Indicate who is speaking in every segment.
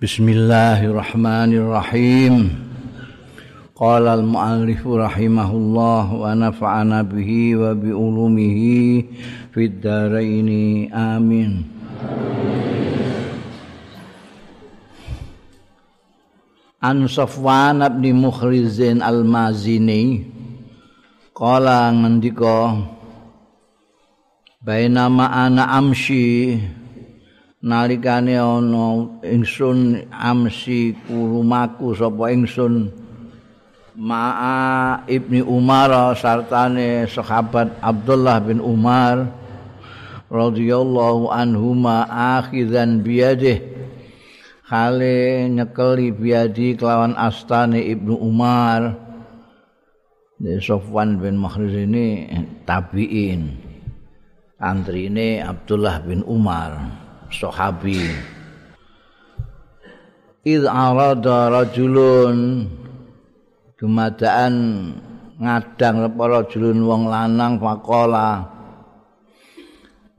Speaker 1: Bismillahirrahmanirrahim. Qala al-muallif rahimahullah wa nafa'ana bihi wa bi ulumihi fid dharain. Amin. An Safwan bin Mukhrizin al-Mazini qala ngendika Bainama ana amsi nalikane ana ingsun amsi kurumaku sapa ingsun ma'a ibni Umar sartane sahabat Abdullah bin Umar radhiyallahu anhuma akhizan biyadih. Hale nyekeli biadi kelawan astane ibnu Umar. De Sofwan bin Makhriz ini tabiin antrine Abdullah bin Umar sahabi. Id arada rajulun dumadaan ngadang para rajulun wong lanang faqala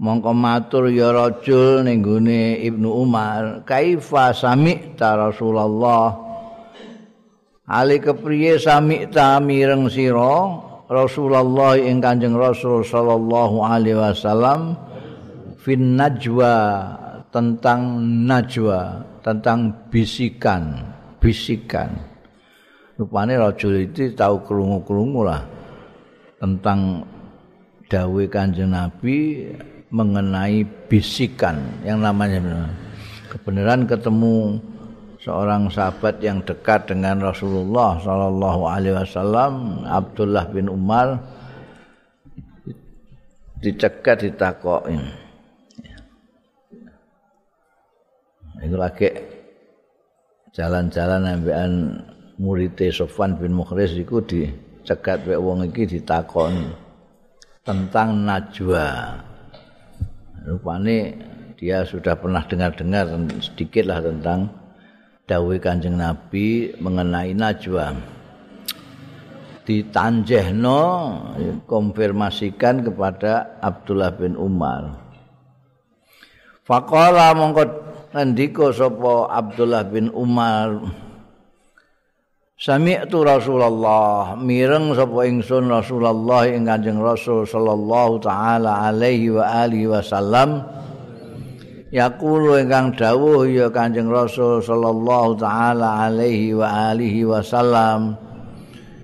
Speaker 1: mongko matur ya rajul ning Ibnu Umar kaifa sami'ta Rasulullah? Ali kepriye sami'ta mireng sira Rasulullah ing Kanjeng Rasul sallallahu alaihi wasallam fin najwa tentang najwa, tentang bisikan, bisikan. Rupane rajul itu tahu krungu-krungu lah tentang dawe Kanjeng Nabi mengenai bisikan yang namanya kebenaran ketemu seorang sahabat yang dekat dengan Rasulullah sallallahu alaihi wasallam Abdullah bin Umar dicegat ditakokin Iku lagi jalan-jalan ambekan murid Sofwan bin Mukhris iku dicegat wek wong iki ditakon tentang najwa. Rupane dia sudah pernah dengar-dengar sedikit lah tentang dawai kanjeng Nabi mengenai najwa. Ditanjehno konfirmasikan kepada Abdullah bin Umar. Faqala mongko ngendika sapa Abdullah bin Umar Sami'tu Rasulullah mireng sapa ingsun Rasulullah ing Kanjeng Rasul sallallahu taala alaihi wa alihi wasallam. Yaqulu ingkang dawuh ya Kanjeng Rasul sallallahu taala alaihi wa alihi wasallam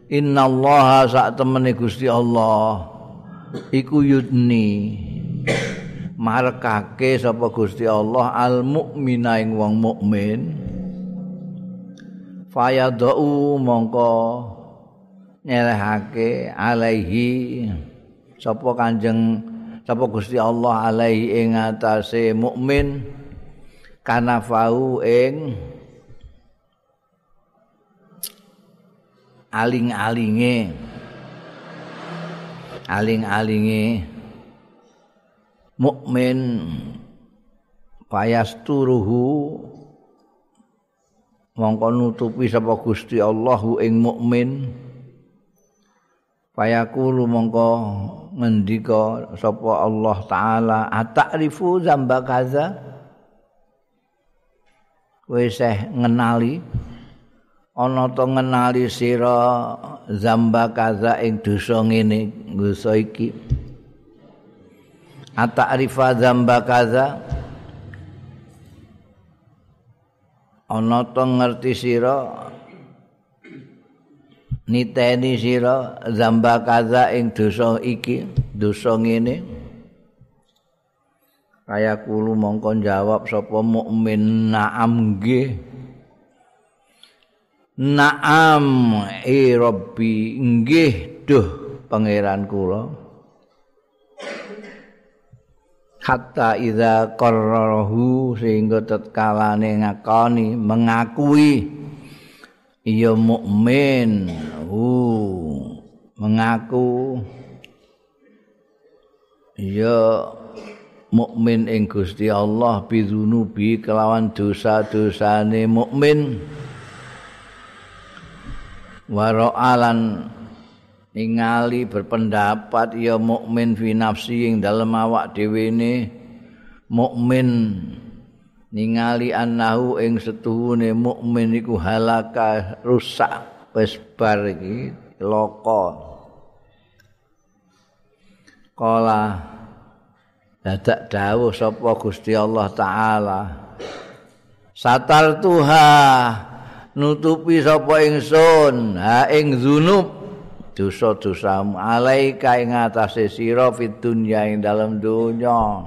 Speaker 1: innallaha sak temene Gusti Allah iku yudni marekake sapa Gusti Allah al mukmina ing wong mukmin fayadau mongko nyelehake alaihi sapa kanjeng sapa Gusti Allah alaihi ing atase mukmin kana fau ing aling-alinge. Aling-alinge mukmin payasturuhu mongko nutupi sapa Gusti Allahu ing mukmin. Payakulu mongko ngendika sapa Allah taala ata'rifu zamba kaza? Wis ngenali ana to ngenali sira zamba kaza ing dosa ngene dosa iki ata'rifa dzamba kaza. Ana to ngerti sira. Niteni sira dzamba kaza ing dosa iki dosa ngene. Kaya kulo mongko jawab sapa mukmin naam nggih. Naam e rabbi nggih duh pangeran kula hatta idza qarrahu sehingga tetkalane ngakoni mengakui. Ya mukmin hu mengaku. Ya mukmin ing Gusti Allah bidunubi kelawan dosa-dosane mukmin. Waraalan ningali berpendapat ya mukmin fi nafsi ing dalem awak dhewe ne mukmin ningali annahu ing setuhune mukmin iku halaka rusak wis bar iki loko kala dadak dawuh sapa Gusti Allah taala satar tuha nutupi sapa ingsun ha ing zunub dosa-dosamu alaika ing atase sira fid dunya ing dalam dunya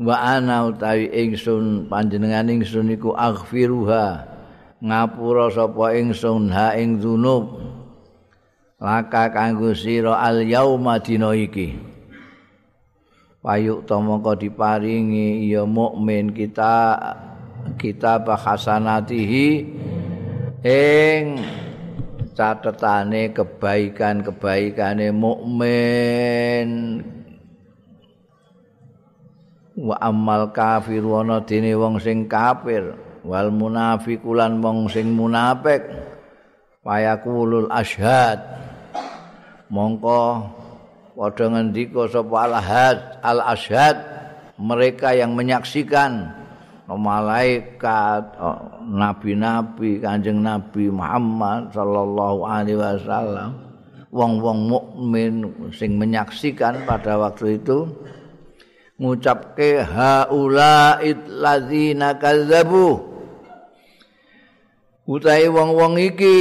Speaker 1: wa ana utawi ingsun panjenengan ingsun iku aghfiruha ngapura sapa ingsun ha ing dzunub. Laka kanggo sira al yauma dina iki. Payuk tamangka diparingi ya mukmin kita kita bahasanatihi ing catetane kebaikan-kebaikane mukmin. Wa amal kafir ana dene wong sing kafir wal munafiqulan wong sing munafik. Wayakulul asyhad mongko padha ngendika sapa al asyhad mereka yang menyaksikan malaikat nabi-nabi kanjeng nabi Muhammad sallallahu alaihi wasallam wong-wong mukmin sing menyaksikan pada waktu itu ngucapke haula'id ladzina kadzabu utahe wong-wong iki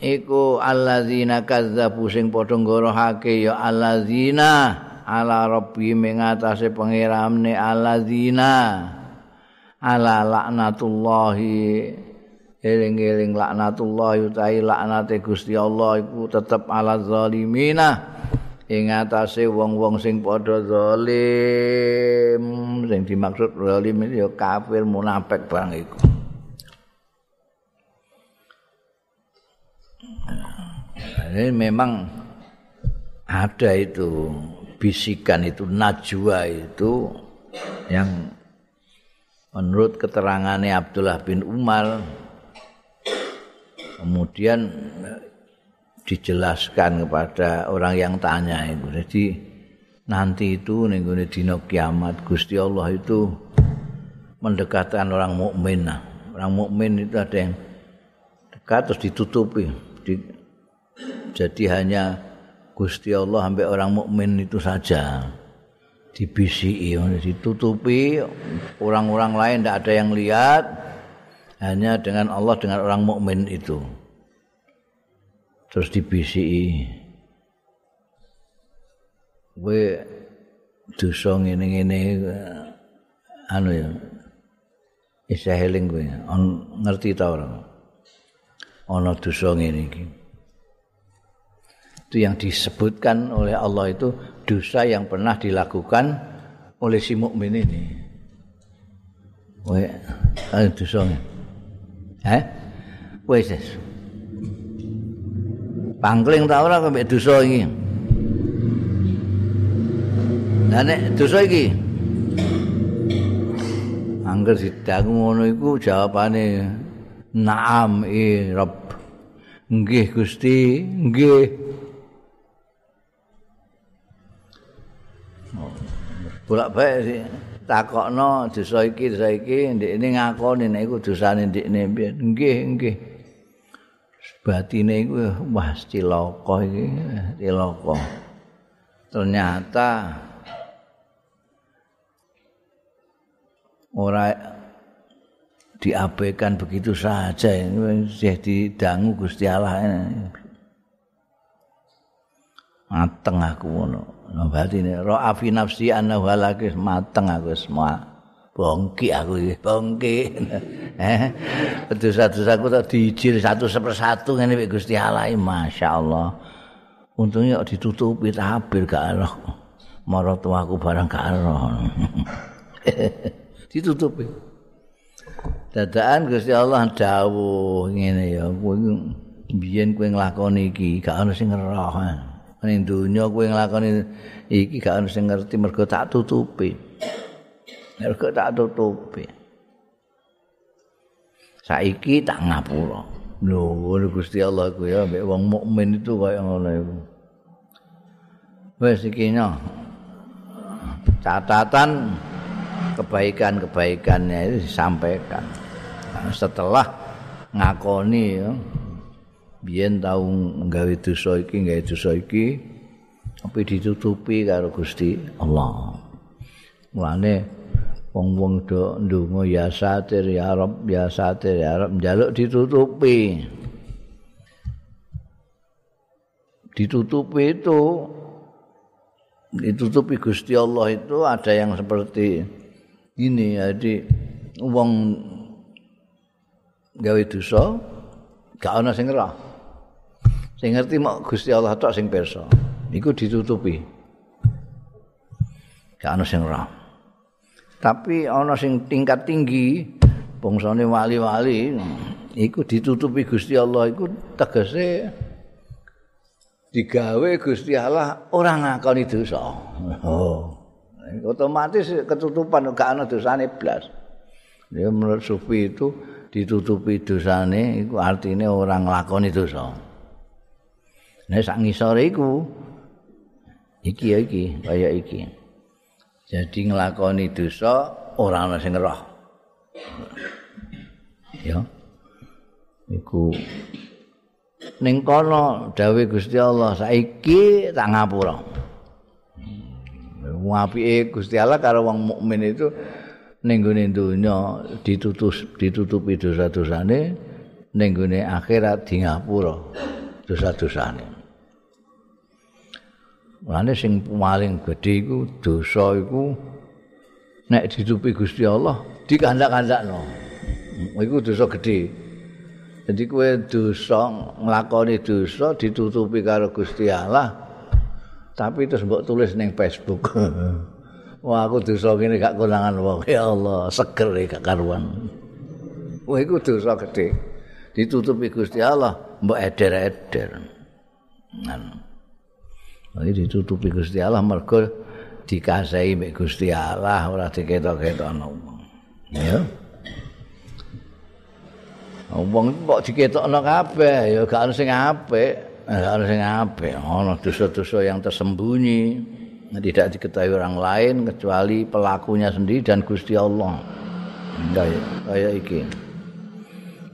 Speaker 1: iku alladzina kadzabu sing padha ngorohake ya alladzina ala rabbi mengatase pangeramne alladzina ala laknatullahi eling-eling laknatullahi utahe laknate Gusti Allah iku tetep ala zalimina. Ing atase wong-wong sing padha zalim. Sing dimaksud zalim ya kafir munafik bang iku. Ini memang ada itu bisikan itu najwa itu yang menurut keterangannya Abdullah bin Umar kemudian dijelaskan kepada orang yang tanya itu. Jadi nanti itu nih dino kiamat Gusti Allah itu mendekatkan orang mukmin. Nah, orang mukmin itu ada yang dekat terus ditutupi. Di, jadi hanya Gusti Allah sampai orang mukmin itu saja dibisi, ditutupi. Orang-orang lain tidak ada yang lihat hanya dengan Allah dengan orang mukmin itu. terus dibisiki. Kowe dosa ngene-ngene anu ya isa heling kowe. Ngerti ta ora? Ana dosa ngene iki itu yang disebutkan oleh Allah itu dosa yang pernah dilakukan oleh si mukmin ini. Ada dosa. Eh? Wes. pangkling ta ora kok dosa iki Lah nek dosa iki Angger didangu ngono iku jawabane Naam i Rabb Nggih Gusti nggih Bolak-balik sih. Takokno dosa iki dosa iki ndekne ngakoni nek iku dosane ndekne piye. Nggih nggih. Batine iku wah cilaka iki cilaka. Ternyata ora diabaikan begitu saja. Ini didangu Gusti Allah mateng aku ngono. Batine ra afi nafsi ana walakis mateng aku semua bongki aku iki bongki. Eh dosa-dosaku tak diijil satu sepersatu ngene wek Gusti Allah masyaallah. Untungnya ditutupi tabir gak roh marotuaku barang gak roh ditutupi. Dadaan Gusti Allah dawuh ngene ya kowe biyen kowe nglakoni iki gak ono sing roh ning donya kowe nglakoni iki gak ono sing ngerti mergo tak tutupi kok tak tutupi. Saiki tak ngapura. Lho, Gusti Allah ku ya mbek wong mukmin itu kaya ngono iku. Wis iki Catatan kebaikan-kebaikannya itu disampaikan. Setelah ngakoni ya, biyen tau nggawe dosa iki, nggawe dosa iki, tapi ditutupi karo Gusti Allah. Mulane wong-wong do ndonga ya satir ya Rabb ya satir ya Rabb njaluk ditutupi. Ditutupi itu ditutupi Gusti Allah itu ada yang seperti ini jadi wong gawe dosa gak ana sing ngerah sing ngerti mak Gusti Allah tok sing pirsa iku ditutupi gak ana sing ngerah tapi ana sing tingkat tinggi bangsane wali-wali iku ditutupi Gusti Allah iku tegese digawe Gusti Allah ora ngakoni dosa. Oh. Otomatis ketutupan gak ana dosane blas. Ya menurut sufi itu ditutupi dosane iku artine ora nglakoni dosa. Nek sak ngisore iku iki ya iki kaya iki. Jadi nglakoni dosa ora ana sing roh. Ya. Iku ning kono dawuh Gusti Allah saiki tak ngapura. Wong apike Gusti Allah karo wong mukmin itu ning gone donya ditutus ditutupi dosa-dosane ning gone akhirat di ngapura dosa-dosane. Mulane sing paling gedhe iku dosa iku nek ditutupi Gusti Allah dikandak-kandakno. Iku dosa gedhe. Jadi kue dosa nglakoni dosa ditutupi karo Gusti Allah. Tapi terus mbok tulis ning Facebook. Wah aku dosa ngene gak konangan wong. Ya Allah, seger e gak karuan. Wah iku dosa gede. Ditutupi Gusti Allah, mbok eder-eder. Nah. Iki ditutupi Gusti Allah mergo dikasih mek Gusti Allah ora diketok-ketokno. Ya. Wong kok diketokno kabeh ya gak ono sing apik, gak ono sing apik. Ono dosa-dosa yang tersembunyi tidak diketahui orang lain kecuali pelakunya sendiri dan Gusti Allah. Kayak kaya iki.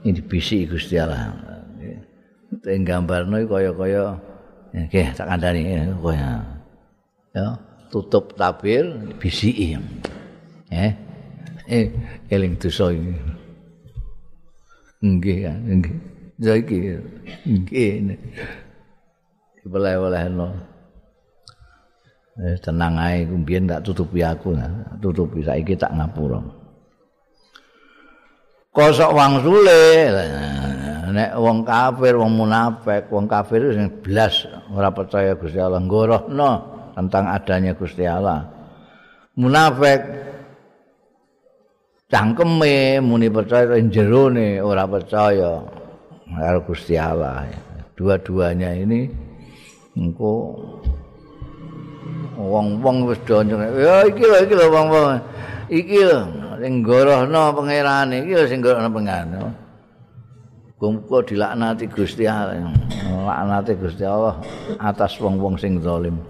Speaker 1: Ini bisi Gusti Allah. Teng gambarno kaya-kaya nggih tak kandhani kaya. Ya, tutup tabir bisi. Eh. Eh, eling dosa iki. nggih kan nggih saiki nggih dipeleh-pelehno eh tenang ae kumbien tak tutupi aku tutupi saiki tak ngapura kosok wang sule. Nek wong kafir wong munafik wong kafir sing blas ora percaya Gusti Allah. Ngorohno tentang adanya Gusti Allah. Munafik cangkeme muni percaya jero ne ora percaya karo Gusti Allah. Dua-duanya ini engko wong-wong wis do ya iki lho iki lho wong-wong iki lho sing gorohno pangerane iki sing gorohno pangerane Kumpul dilaknati Gusti Allah Gusti Allah atas wong-wong sing zalim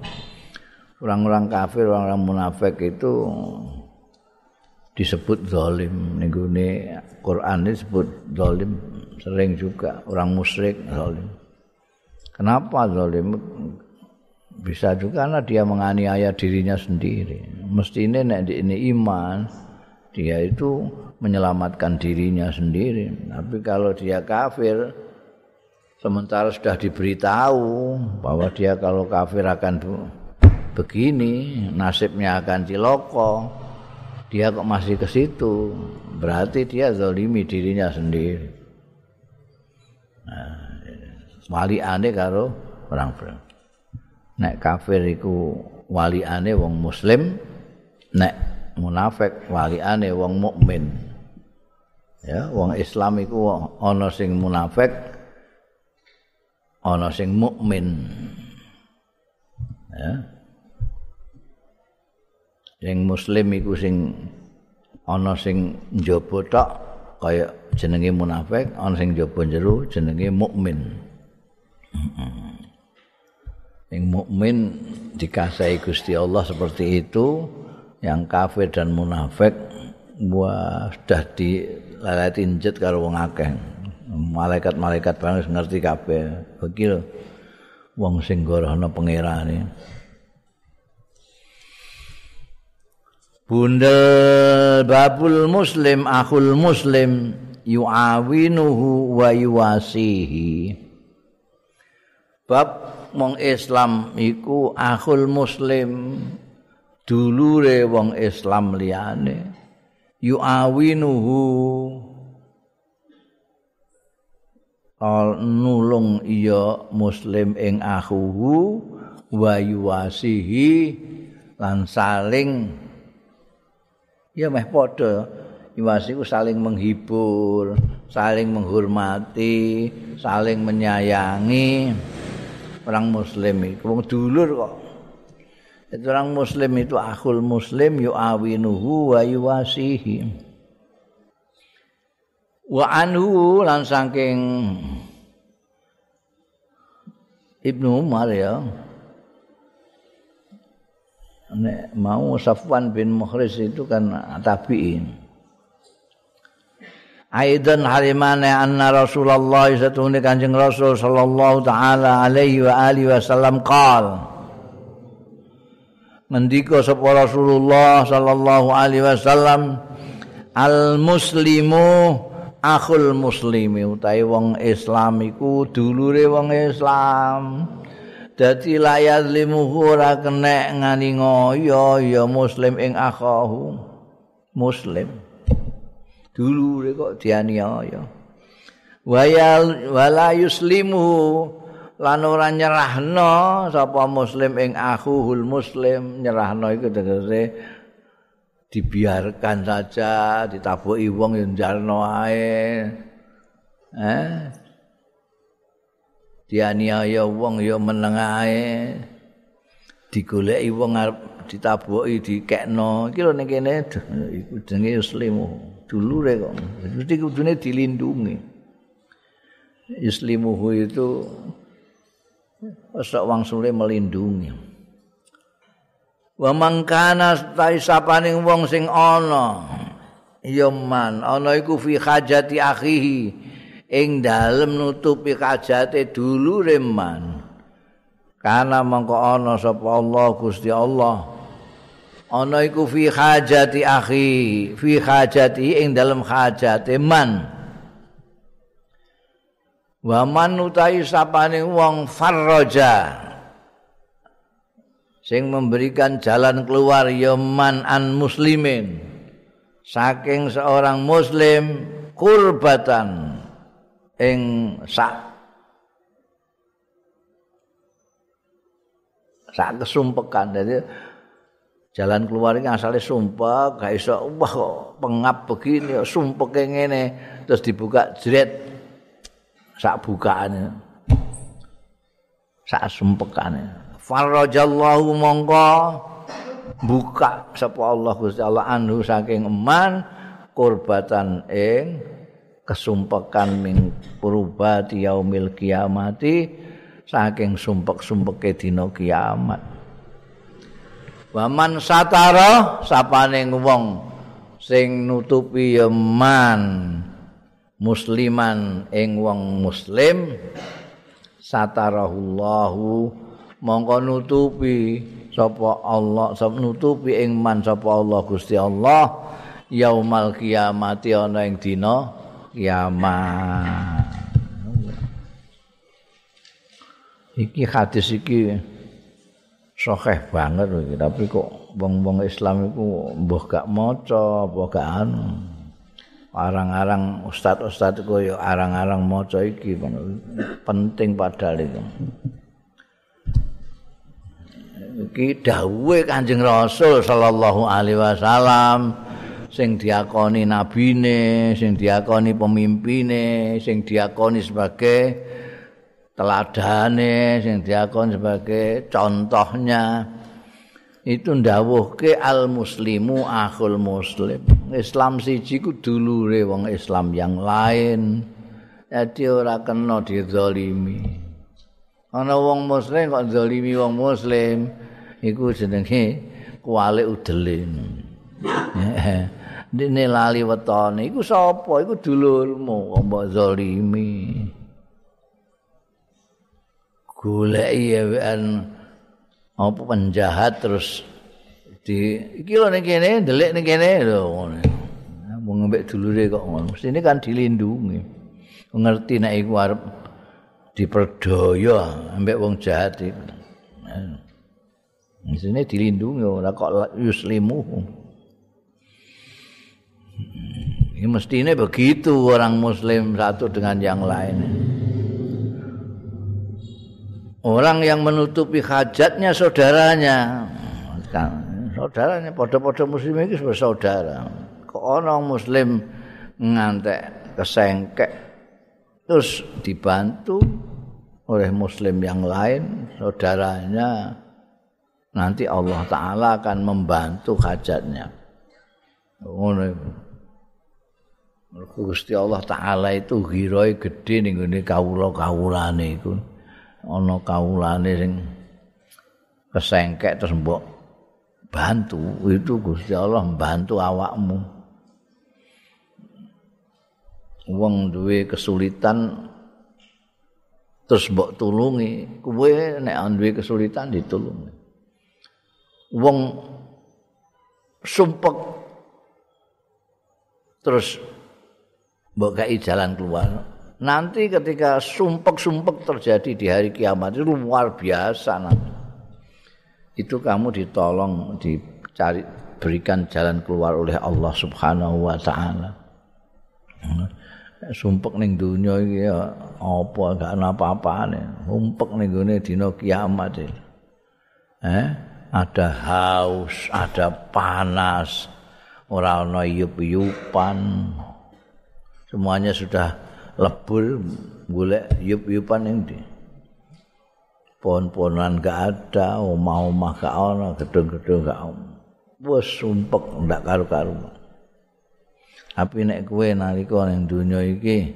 Speaker 1: orang-orang kafir orang-orang munafik itu disebut zalim ning Quran disebut zalim sering juga orang musyrik zalim. Kenapa zalim? Bisa juga karena dia menganiaya dirinya sendiri. Mestinya nek ini iman, dia itu menyelamatkan dirinya sendiri. Tapi kalau dia kafir, sementara sudah diberitahu bahwa dia kalau kafir akan begini, nasibnya akan ciloko, dia kok masih ke situ berarti dia zalimi dirinya sendiri. Nah, wali aneh karo orang film nek kafir iku wali aneh wong muslim nek munafik wali aneh wong mukmin. Ya wong islam iku ana sing munafik ana sing mukmin. Ya. Sing muslim iku sing ana sing njaba tok kaya jenenge munafik ana sing njaba jero jenenge mukmin. Sing mukmin dikasih Gusti Allah seperti itu yang kafir dan munafik wah sudah dilalati injet karo wong akeh. Malaikat-malaikat banget ngerti kabeh. Lho wong sing gorono pangerane Bundel babul muslim akhul muslim yuawinuhu wa yuwasihi Bab wong Islam iku akhul muslim dulure wong Islam liyane yuawinuhu al nulung iya muslim ing akhuhu wa yuwasihi lan saling ya meh padha yuwasiku saling menghibur saling menghormati saling menyayangi orang muslim itu wong dulur kok orang muslim itu akhul muslim yuawinuhu wa yuwasihi wa anhu lan saking Ibnu Umar ya Nek mau Safwan bin Mukhris itu kan tabi'in. Aidan harimane anna Rasulullah satune Kanjeng Rasul sallallahu taala alaihi wa alihi wasallam qal. Mendika sapa Rasulullah sallallahu alaihi wasallam al muslimu akhul muslimi utahe wong Islam iku dulure wong Islam. Dadi layat limuhu ora kena ngani ngoyo ya muslim ing akhahu. Muslim. Dulure kok dianiaya. Wayal wala yuslimu lan ora nyerahno sapa muslim ing akhuhul muslim nyerahno iku tegese dibiarkan saja ditabuki wong yang jalno ae. Eh? Dianiaya wong ya meneng ae. Digoleki wong arep ditabuki dikekno. Iki lho ning kene iku jenenge muslimu dulure kok. Mesti kudune dilindungi. Islimuhu itu sok wangsule melindungi. Wa mangkana tai sapaning wong sing ana ya man ana iku fi hajati akhihi ing dalem nutupi hajate dulure man. Kana mangko ana sapa Allah Gusti Allah ana iku fi hajati akhi fi hajati ing dalem hajate man wa man utai sapaning wong farraja. Sing memberikan jalan keluar yaman an muslimin. Saking seorang muslim kurbatan ing sak sak kesumpekan. Jadi jalan keluar ini asalnya sumpah gak iso wah kok pengap begini sumpah ngene terus dibuka jret sak bukaan sak sumpekan farajallahu mongko buka sapa Allah Gusti Allah anhu saking eman kurbatan ing kesumpekan ming purubati yaumil kiamati saking sumpek-sumpeke dina kiamat. Waman satara sapaning wong sing nutupi eman musliman ing wong muslim satarahullahu mongko nutupi sapa Allah sapa nutupi ing man sapa Allah Gusti Allah yaumal kiamati ana ing dina kiamat. Iki hadis iki sahih banget iki tapi kok wong-wong Islam iku mbah gak maca apa gak anu arang-arang ustad-ustad koyo arang-arang maca iki penting padahal itu iki dawuhe Kanjeng Rasul sallallahu alaihi wasallam sing diakoni nabine, sing diakoni pemimpine, sing diakoni sebagai teladane, sing diakoni sebagai contohnya. Itu ndawuhke al muslimu akhul muslim. Islam siji ku dulure wong Islam yang lain. Jadi ora kena dizalimi. ana wong muslim kok zalimi wong muslim iku jenenge kuali udele. Dene lali wetone iku sapa? Iku dulurmu kok mbok zalimi. Goleki ewekan apa penjahat terus di iki lho ning kene ndelik ning kene lho ngono. Wong mbek dulure kok ngono. Mesti kan dilindungi. Ngerti nek iku arep diperdaya ambek wong jahat iki. Mesti dilindungi ora kok yuslimu. Ini mestinya begitu orang muslim satu dengan yang lain. Orang yang menutupi hajatnya saudaranya. Saudaranya pada-pada muslim itu sebagai saudara. Kok orang muslim ngantek kesengkek terus dibantu oleh muslim yang lain saudaranya nanti Allah taala akan membantu hajatnya. Ngono Gusti Allah taala itu hiroi gede ning ngene kawula-kawulane iku. ana kawulane sing kesengkek terus mbok bantu itu Gusti Allah membantu awakmu. Wong duwe kesulitan terus mbok tulungi. Kowe nek duwe kesulitan ditulungi. Wong sumpek terus mbok kai jalan keluar. Nanti ketika sumpek-sumpek terjadi di hari kiamat itu luar biasa nanti. Itu kamu ditolong dicari berikan jalan keluar oleh Allah Subhanahu wa taala. Sumpek ning dunia iki ya apa gak ana apa-apane. Sumpek ning gone dina kiamat. Eh, ada haus, ada panas, ora ana yup-yupan. Semuanya sudah lebul golek yup-yupan ning ndi pohon-pohonan gak ada omah-omah gak ana gedung-gedung gak ana wis sumpek ndak karo-karo tapi nek kowe nalika ning donya iki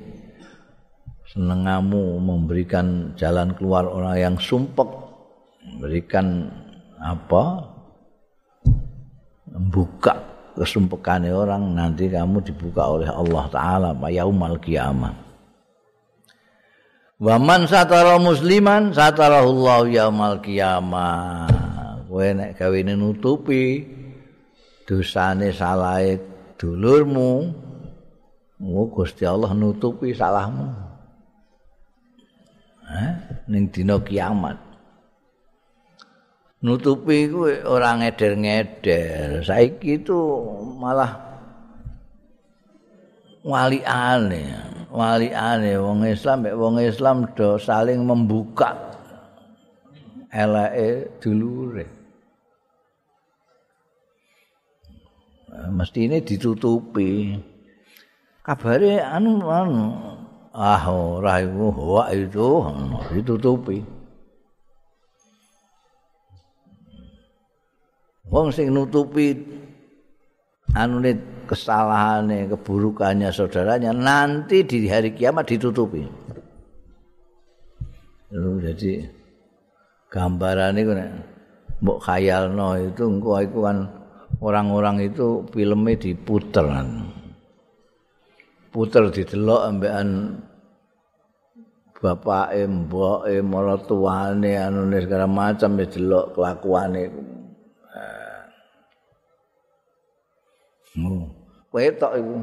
Speaker 1: senengamu memberikan jalan keluar orang yang sumpek memberikan apa? Membuka kesumpekane orang nanti kamu dibuka oleh Allah taala yaumal kiamat Wa man satara musliman satarahullahu yaumal qiyamah. Kowe nek gawe nutupi dosane salahe dulurmu, mu Gusti Allah nutupi salahmu. Eh, ning dina kiamat. Nutupi kuwi ora ngeder-ngeder. Saiki itu malah wali aneh. wali ane wong Islam mek wong Islam do saling membuka. Eleke dulure. Mesti ini ditutupi. Kabare anu anu ah ora iku itu ditutupi. Wong sing nutupi anu kesalahannya, keburukannya saudaranya nanti di hari kiamat ditutupi. Jadi gambaran itu mbok khayalno itu engko iku kan orang-orang itu filmnya diputer kan. Puter didelok ambekan bapak mbok e maratuane anu segala macam didelok kelakuane Wetok iku.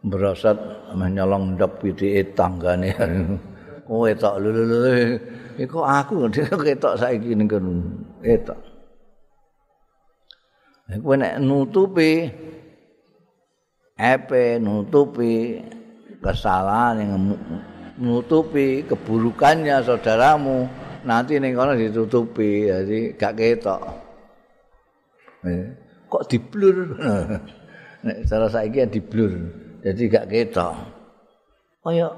Speaker 1: Berasat menyolong ndok pitike tanggane. Kowe tok lho Iku aku ketok saiki ning kono. Etok. Kowe nek nutupi epe nutupi kesalahan yang nutupi keburukannya saudaramu nanti ning kono ditutupi jadi gak ketok. Eh. kok diblur nek cara saiki diblur jadi gak ketok. Kaya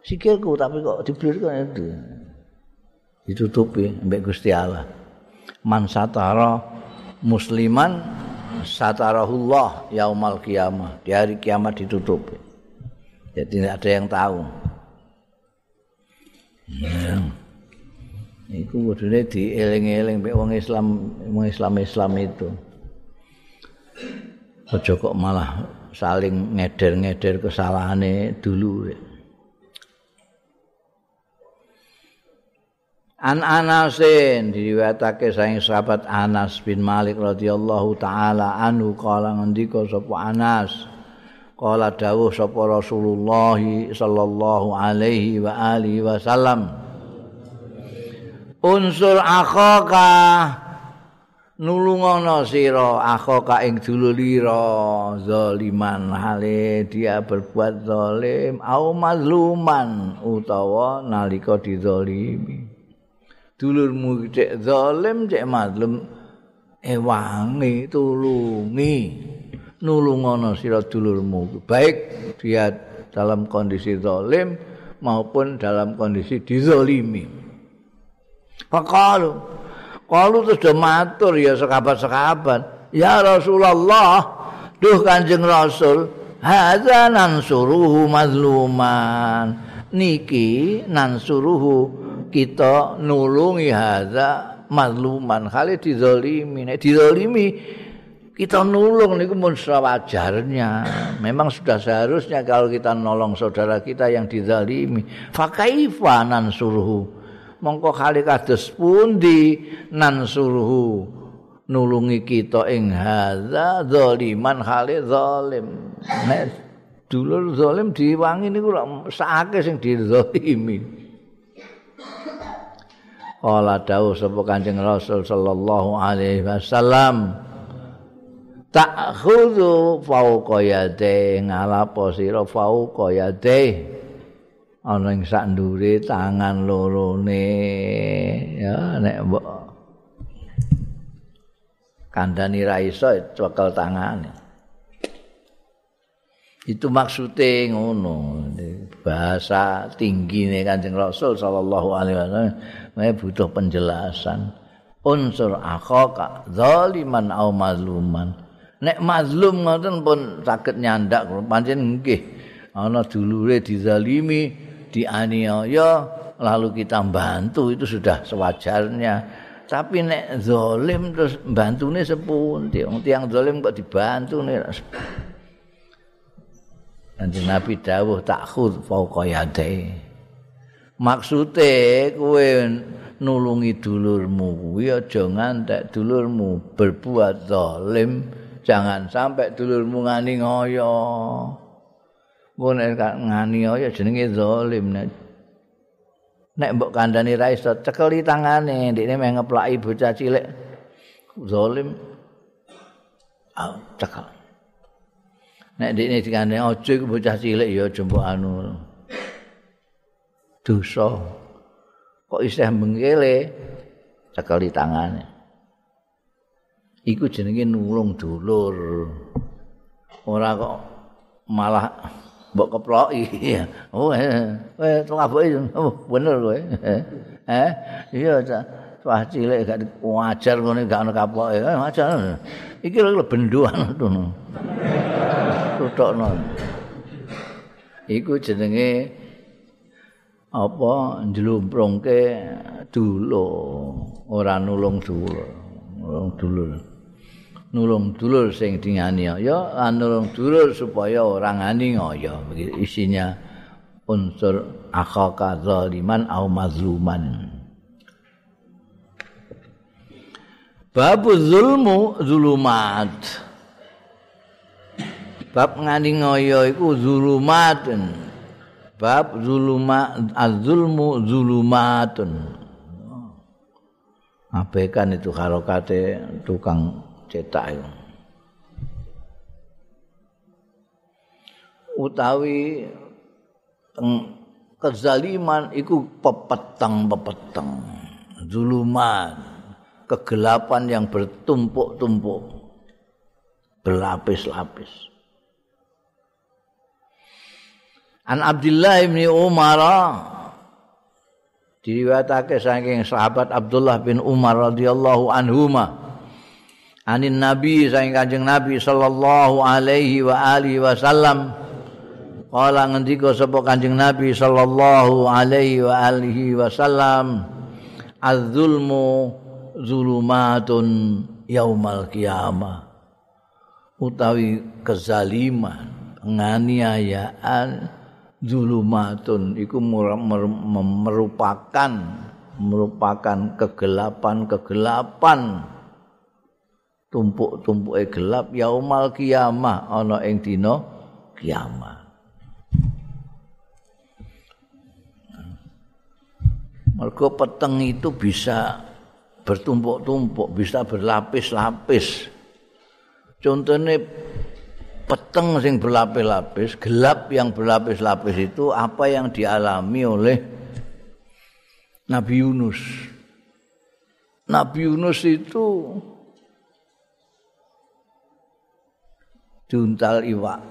Speaker 1: sikilku tapi kok diblur kok itu. Ditutupi mbek Gusti Allah. Man satara musliman satarahullah yaumal kiamah. Di hari kiamat ditutupi. Jadi tidak ada yang tahu. Ya. iku kudune dieling-eling mek wong Islam wong Islam-Islam itu aja kok malah saling ngeder-ngeder kesalahane dulu An Anasin diriwayatake saking sahabat Anas bin Malik radhiyallahu taala anhu kala ngendika sapa Anas kala dawuh sapa Rasulullah sallallahu alaihi wa alihi wasallam unsur akhaka nulungono sira akhaka ing dululira zaliman hale dia berbuat zalim. Au mazluman utawa nalika dizalimi. Dulurmu cek zalim cek mazlum ewangi tulungi. Nulungono sira dulurmu. Baik dia dalam kondisi zalim maupun dalam kondisi dizalimi. Fakalu. Kalu terus do matur ya sekabat-sekabat. Ya Rasulullah, duh Kanjeng Rasul, hadza nansuruhu mazluman. Niki nansuruhu kita nulungi hadza mazluman. Kali dizalimi, nek dizalimi kita nulung niku mun wajarnya. Memang sudah seharusnya kalau kita nolong saudara kita yang dizalimi. Fakaifa nansuruhu mongko kali kados pundi nan suruhu? Nulungi kita ing hadza zaliman kali zalim. Nek dulur zalim diwangi niku sakake sing dizalimi. Kala dawuh sapa Kanjeng Rasul sallallahu alaihi wasallam Tak fauqa yade ngalapo sira fauqa yade ana ing sak ndure tangan lorone. Ya nek mbok kandhani ra iso cekel tangane. Itu maksudnya ngono. Bahasa tinggi nih kanjeng Rasul Sallallahu Alaihi Wasallam butuh penjelasan. Unsur akhaka zaliman au mazluman. Nek mazlum ngoten pun sakit nyandak pancen nggih. Ana dulure dizalimi dianiaya lalu kita bantu itu sudah sewajarnya tapi nek zalim terus bantune sepundi wong tiyang zalim kok dibantu nih Nanti Nabi dawuh takhud fauqa yadai. Maksude kowe nulungi dulurmu kuwi aja ngantek dulurmu berbuat zalim, jangan sampai dulurmu ngani ngoyo. Mun ngani ya jenenge zalim nek. Nek mbok kandhani ra iso cekeli tangane ndekne meh ngeplaki bocah cilik. Zalim ah cekel. Nek ndekne dikandhani aja iku bocah cilik ya jembok anu. Dosa. Kok isih mengkele? Cekeli tangane. Iku jenenge nulung dulur. Ora kok malah mbok keploki oh eh eh ngabuki oh bener kowe. Eh iya wah cilik gak wajar ngene gak ono kaploke eh wajar. Iki lho benduan ngono tutokno iku jenenge apa njlumprungke dulu ora nulung dulu nulung dulu nulung dulur sing dianiaya lan nulung dulur supaya ora ngani ngoyo. Isinya unsur akhaka zaliman au mazluman. Bab zulmu zulumat. Bab ngani ngoyo iku zulumatun. Bab zuluma az-zulmu zulumatun. Abaikan itu harokate tukang cetak itu. Utawi kezaliman iku pepetang-pepetang, zuluman, kegelapan yang bertumpuk-tumpuk, berlapis-lapis. An Abdullah bin Umar diriwayatake saking sahabat Abdullah bin Umar radhiyallahu anhuma anin nabi saing kanjeng nabi sallallahu alaihi wa alihi wasallam. Kala ngendika sapa kanjeng nabi sallallahu alaihi wa alihi wasallam az-zulmu zulumatun yaumal qiyamah. Utawi kezaliman penganiayaan zulumatun iku merupakan merupakan kegelapan-kegelapan tumpuk-tumpuke gelap yaumal kiamah ana ing dina kiamat Mergo peteng itu bisa bertumpuk-tumpuk, bisa berlapis-lapis. Contohnya peteng sing berlapis-lapis, gelap yang berlapis-lapis itu apa yang dialami oleh Nabi Yunus. Nabi Yunus itu diuntal iwak.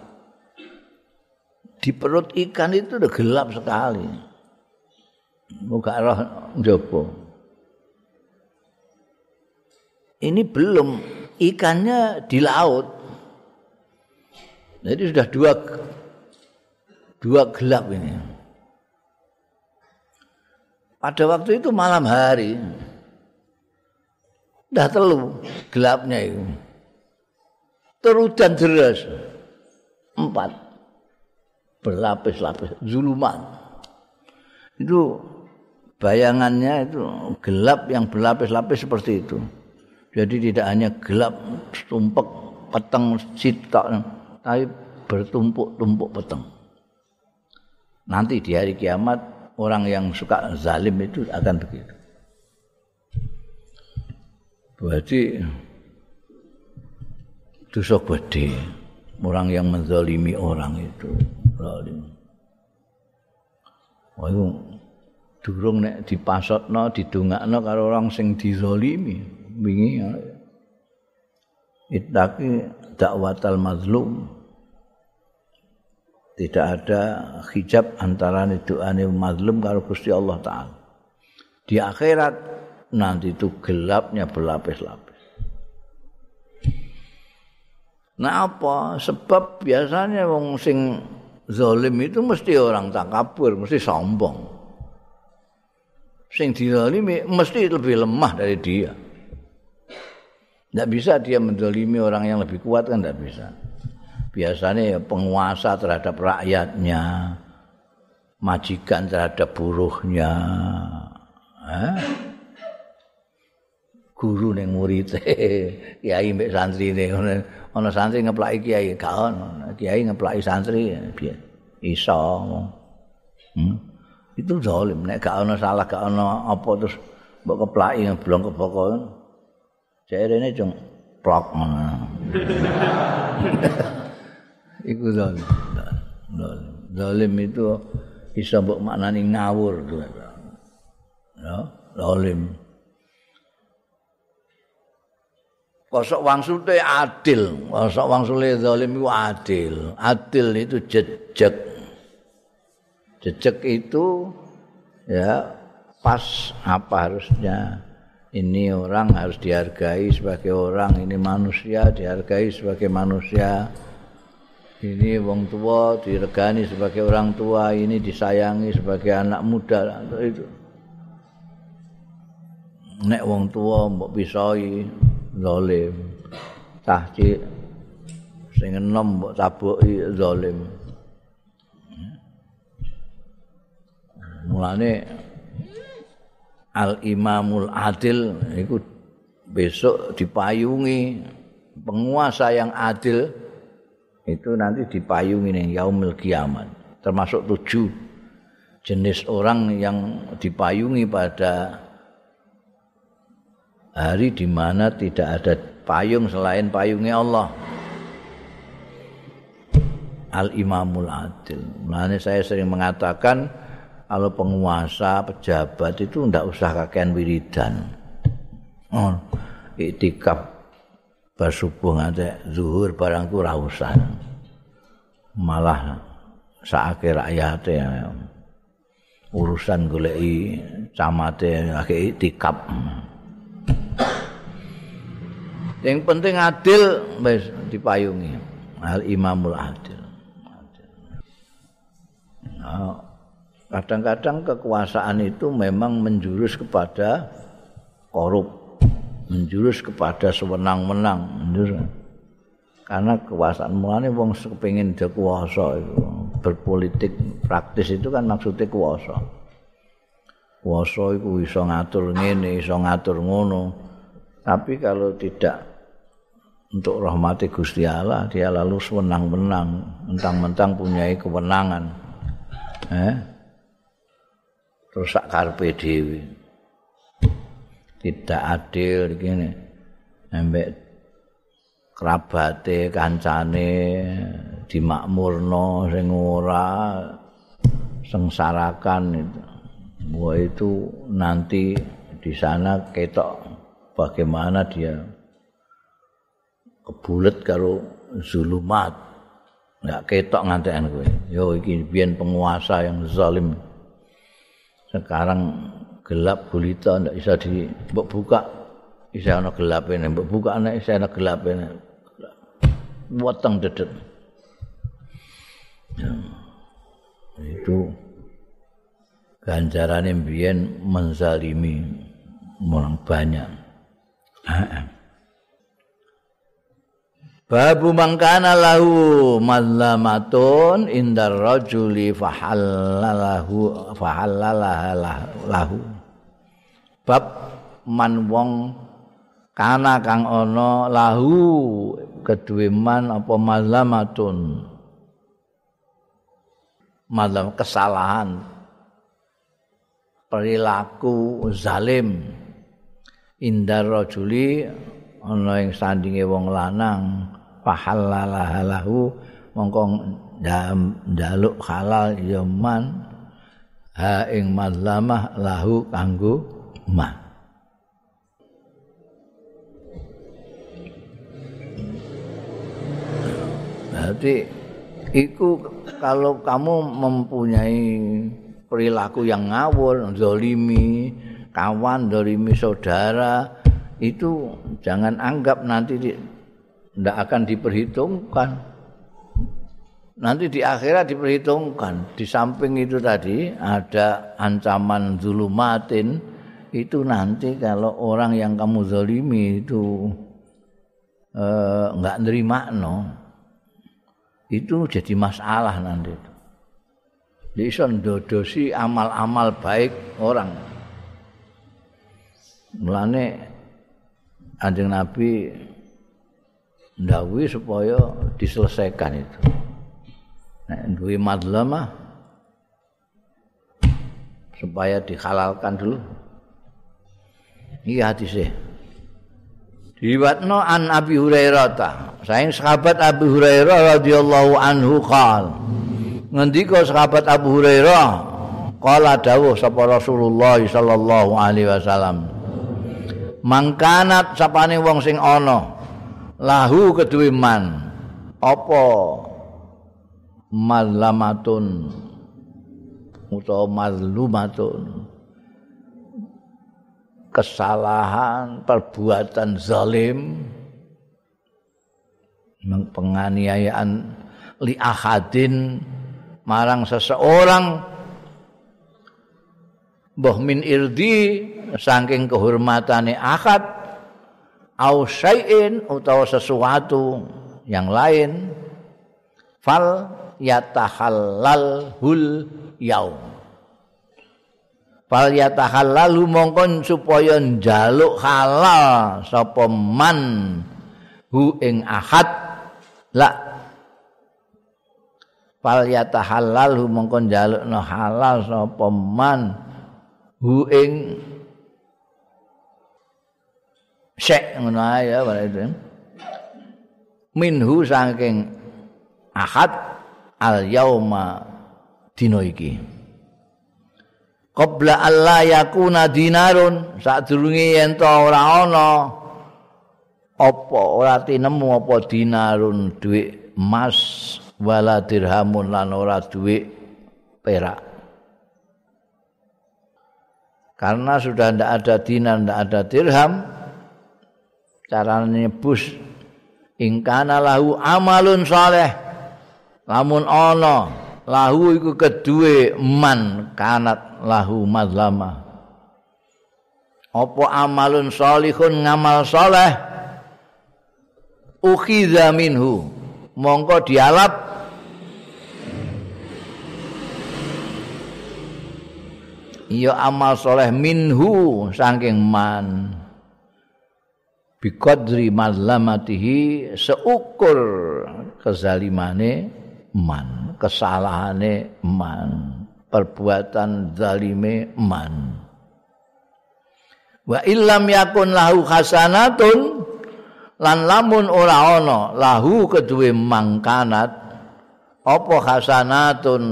Speaker 1: Di perut ikan itu udah gelap sekali. Muka roh jopo. Ini belum ikannya di laut. Jadi sudah dua dua gelap ini. Pada waktu itu malam hari. Dah telu gelapnya itu. Terudan deras. Empat. Berlapis-lapis. Zuluman. Itu bayangannya itu gelap yang berlapis-lapis seperti itu. Jadi tidak hanya gelap tumpek peteng sitok tapi bertumpuk-tumpuk peteng. Nanti di hari kiamat orang yang suka zalim itu akan begitu. Berarti dosa gede orang yang menzalimi orang itu zalim. Oh, itu durung nek dipasotno didongakno karo orang sing dizalimi wingi itaki dakwatal mazlum tidak ada hijab antara doane mazlum karo Gusti Allah taala. Di akhirat nanti itu gelapnya berlapis-lapis. Nah apa? Sebab biasanya wong sing zalim itu mesti orang takabur, mesti sombong. Sing dizalimi mesti lebih lemah dari dia. Tidak bisa dia mendolimi orang yang lebih kuat kan tidak bisa. Biasanya ya penguasa terhadap rakyatnya, majikan terhadap buruhnya, eh? guru neng murid, kiai mbek santri ono santri ngeplaki kiai, kawan, kiai ngeplaki santri, biar iso, hmm? itu zalim, nek gak ono salah, gak ono apa terus mbok keplaki belum kepokok Jare ini cung plok Iku zalim. Zalim itu bisa mbok maknani ngawur tuh. Ya, zalim. Kosok wangsule adil, kosok wangsule zalim itu adil. Adil itu jejak. Jejak itu ya pas apa harusnya. ini orang harus dihargai sebagai orang, ini manusia dihargai sebagai manusia. Ini wong tua diregani sebagai orang tua, ini disayangi sebagai anak muda itu. Nek wong tua mbok pisoi zalim. Tahci sing enom mbok tabuki zalim. Mulane al imamul adil itu besok dipayungi penguasa yang adil itu nanti dipayungi nih yaumil kiamat termasuk tujuh jenis orang yang dipayungi pada hari di mana tidak ada payung selain payungnya Allah. Al imamul adil. Nah, saya sering mengatakan kalau penguasa pejabat itu ndak usah kakean wiridan. Oh itikaf bersubuh ngate zuhur barang ku usah malah saake rakyat ya. Urusan goleki camate lagi itikaf yang penting adil wis dipayungi. Al imamul adil. Nah, kadang-kadang kekuasaan itu memang menjurus kepada korup menjurus kepada sewenang-wenang karena kekuasaan mulane wong kepengin dia kuasa itu. Berpolitik praktis itu kan maksudnya kuasa. Kuasa itu bisa ngatur ngene iso ngatur ngono. Tapi kalau tidak untuk rahmati Gusti Allah dia lalu sewenang-wenang mentang-mentang punya kewenangan. Eh? Terus sak karepe dhewe. Tidak adil gini ambek kerabate kancane dimakmurno sing ora sengsarakan itu. Bahwa itu nanti di sana ketok bagaimana dia kebulet karo zulumat nggak ketok ngantekan kowe. Yo iki biyen penguasa yang zalim. Sekarang gelap gulita ndak bisa di buka. Bisa ana gelap ini buka ana bisa ana gelap ini. Weteng dedet. Ya. itu ganjaran biyen menzalimi orang banyak Babu mangkana lahu mazlamatun indar rajuli fahallalahu lahu. Bab man wong kana kang ana lahu kedue man apa mazlamatun. Mazlam kesalahan perilaku zalim indar rajuli ana ing sandinge wong lanang fahallalahalahu mongko njaluk halal ya man ha ing mazlamah lahu kanggo man. Berarti itu kalau kamu mempunyai perilaku yang ngawur, zolimi, kawan, zolimi saudara, itu jangan anggap nanti tidak akan diperhitungkan. Nanti di akhirat diperhitungkan. Di samping itu tadi ada ancaman zulumatin. Itu nanti kalau orang yang kamu zalimi itu enggak eh, nerima no. Itu jadi masalah nanti. Jadi dodosi amal-amal baik orang. Mulane anjing Nabi ndawi supaya diselesaikan itu. Nek duwe madlamah supaya dihalalkan dulu. Iya hadisnya. Diwatno an Abi Hurairah ta. Saing sahabat Abi Hurairah radhiyallahu anhu qal. Ngendika sahabat Abu Hurairah qala dawuh sapa Rasulullah sallallahu alaihi wasallam. Mangkanat sapane wong sing ana lahu keduwe man. Apa? Mazlamatun utawa mazlumatun. Kesalahan perbuatan zalim. Penganiayaan li ahadin. Marang seseorang. Mbah min irdi saking kehormatane akad au syai'in utawa sesuatu yang lain fal yatahallal hul yaum. Fal yatahallal mongkon supaya njaluk halal sapa man hu ing ahad. La. Fal yatahallal mongkon njaluk no halal sapa man hu ing sek ngono ya itu. Minhu saking ahad al yauma dino iki. Qabla alla yakuna dinarun sadurunge yen to ora ana apa ora tinemu apa dinarun dhuwit emas wala dirhamun lan ora dhuwit perak. Karena sudah tidak ada dinar, tidak ada dirham, carane nebus ingkana lahu amalun saleh. Lamun ana lahu iku kedue man kanat lahu mazlama apa amalun salihun ngamal saleh? Ukhidha minhu. Mongko dialap. Iya amal soleh minhu saking man biqadri mazlamatihi seukur kezalimane man kesalahane man perbuatan zalime man. Wa illam yakun lahu hasanatun lan lamun ora ana lahu keduwe mangkanat apa hasanatun?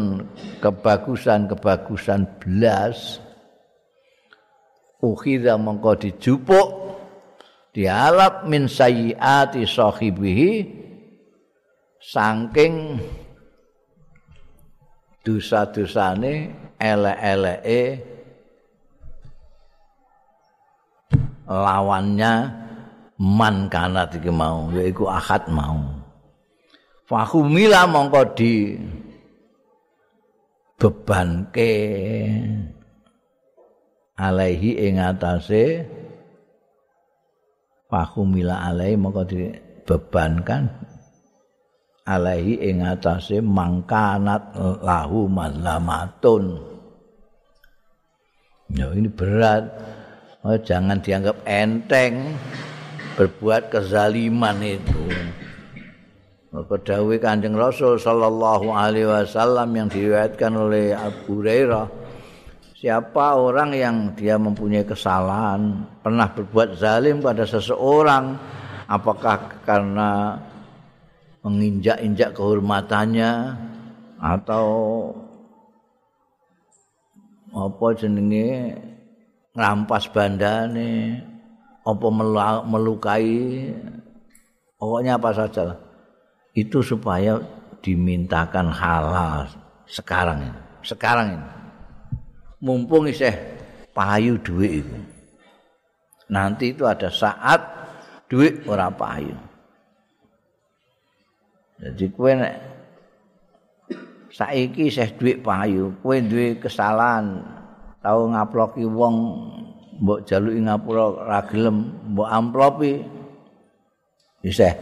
Speaker 1: Kebagusan-kebagusan belas. Ukhidha mongko dijupuk dialap min sayyiati sahibihi saking dosa-dosane elek-eleke lawannya man kanat iki mau yaiku akad mau. Fahumila mongko di bebanke alaihi ing atase fahumila alaihi mongko dibebankan alaihi ing atase mangkanat lahu mazlamatun ya ini berat oh, jangan dianggap enteng berbuat kezaliman itu. Maka dawuh Kanjeng Rasul sallallahu alaihi wasallam yang diriwayatkan oleh Abu Hurairah, siapa orang yang dia mempunyai kesalahan, pernah berbuat zalim pada seseorang, apakah karena menginjak-injak kehormatannya atau apa jenenge ngrampas bandane apa melukai pokoknya apa saja itu supaya dimintakan halal sekarang ini sekarang ini mumpung iseh payu duit itu nanti itu ada saat duit ora payu. Jadi kue nek saiki iseh duit payu kue duit kesalahan. Tahu ngaploki wong mbok jaluki ngapura ra gelem mbok amplopi isih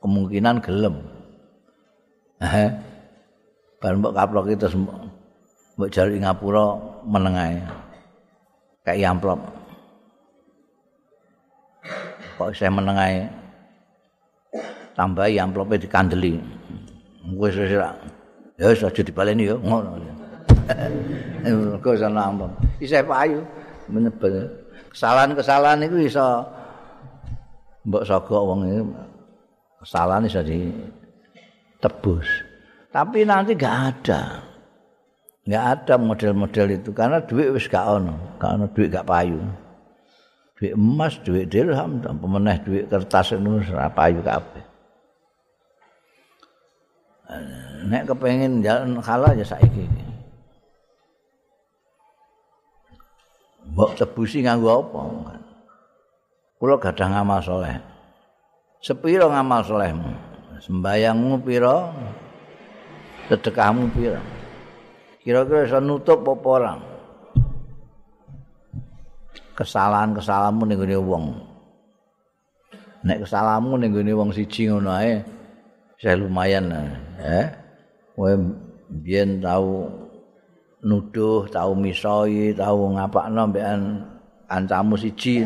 Speaker 1: kemungkinan gelem. Eh bar mbok kaploki terus mbok jaluki ngapura meneng ae. Kayak amplop kok isih meneng ae? Tambahi amplope dikandeli. Wis wis ya wis aja dibaleni yo ngono. Kok sana amplop isih payu menyebel kesalahan-kesalahan itu bisa mbok sogok wong ini kesalahan bisa ditebus. Tapi nanti gak ada gak ada model-model itu karena duit wis gak ono karena duit gak payu duit emas duit dirham dan pemenah duit kertas itu ora payu kabeh nek kepengin jalan halal ya saiki mbok tebusi nganggo apa? Kula gadah ngamal soleh. Sepiro ngamal solehmu? Sembayangmu piro? Sedekahmu piro? Kira-kira bisa nutup apa orang? Kesalahan-kesalahanmu ning gone wong. Nek kesalahanmu ning gone wong siji ngono ae, saya lumayan eh. Kowe biyen tau nuduh, tahu misoi, tahu ngapakno mbekan kancamu siji.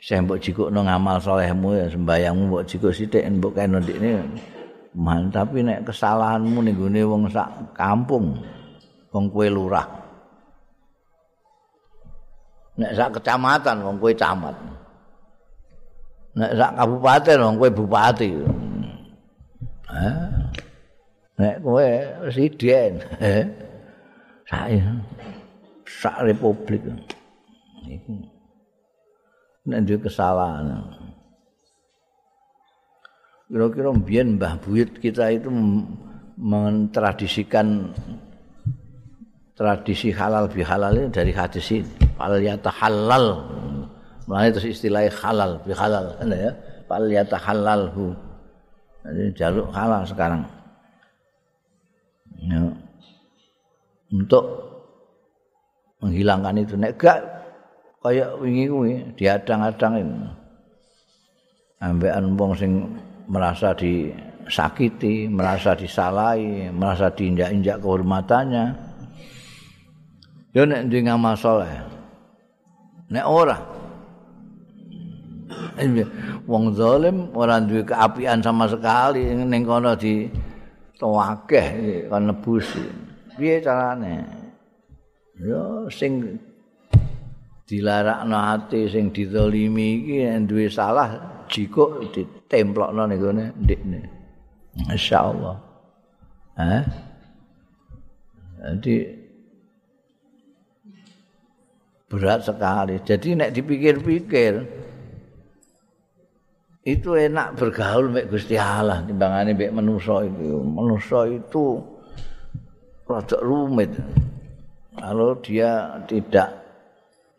Speaker 1: Saya mbok jikukno ngamal solehmu ya sembayangmu mbok jikuk sithik mbok kene ndikne. Man, tapi nek kesalahanmu ning gone wong sak kampung, wong kowe lurah. Nek sak kecamatan wong kowe camat. Nek sak kabupaten wong kowe bupati. Nek kowe presiden. saya sak republik iku nek duwe kesalahan kira-kira Mbah Buyut kita itu mentradisikan tradisi halal bi halal ini dari hadis ini. Fal halal mulai terus istilah halal bi halal kan ya? Fal yatahallalhu jadi jaluk halal sekarang. Ya. untuk menghilangkan itu. Nek gak kaya wingi kuwi diadang-adangin ambekan wong sing merasa disakiti, merasa disalahi, merasa diinjak-injak kehormatannya. Ya nek duwe ngamal saleh. Nek ora wong zalim ora duwe keapian sama sekali ning kono di towakeh kan nebus. Piye carane? Ya sing dilarakno ati sing dizalimi iki duwe salah jikuk ditemplokno ning gone ndikne. Masyaallah. Hah? Jadi berat sekali. Jadi nek dipikir-pikir itu enak bergaul mek Gusti Allah timbangane mek manusa itu. Manusa itu rada rumit. Kalau dia tidak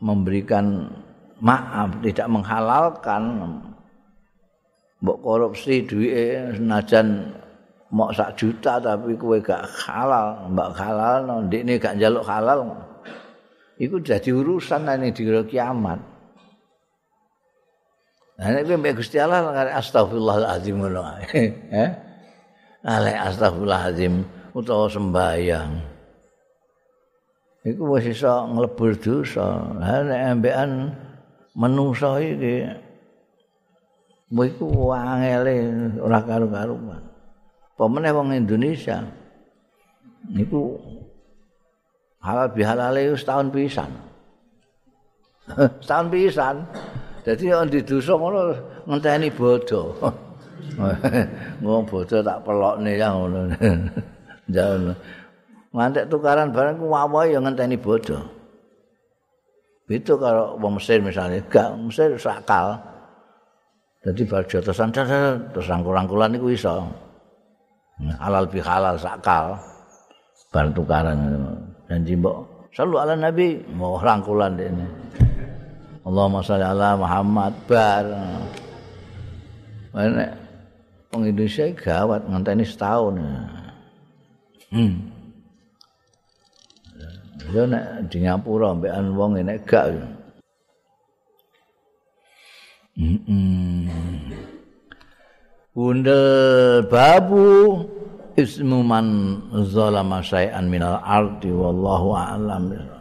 Speaker 1: memberikan maaf, tidak menghalalkan mbok korupsi duwike senajan mok sak juta tapi kowe gak halal, mbak halal no, ndekne gak njaluk halal. Iku jadi urusan nek di kiamat. Nah, nek kowe mbek Gusti Allah astagfirullahalazim ngono ae. Eh? Ale astagfirullahalazim utawa sembayang. Iku wis iso nglebur dosa. Lah nek ambekan menungso iki Mbok iku angele ora karo-karuan. Pemene wong Indonesia niku halal bihalale setahun pisan. setahun pisan. Dadi nek di dosa ngono ngenteni bodho. Ngomong bodho tak pelokne ya ngono. Jangan. Ngantek tukaran barang ku wawahe ya ngenteni bodho. Itu kalau wong Mesir misalnya, gak Mesir sakal. Jadi bar jotosan terus rangkul-rangkulan iku iso. Halal bi halal sakal. Bar tukaran janji mbok selalu ala nabi mau rangkulan ini. Allahumma sholli ala Muhammad bar. Mana wong Indonesia gawat ngenteni setahun. Hmm. Ya nek di Ngapura mbekan wong nek gak. Bundel babu ismu man zalama syai'an minal ardi wallahu a'lam.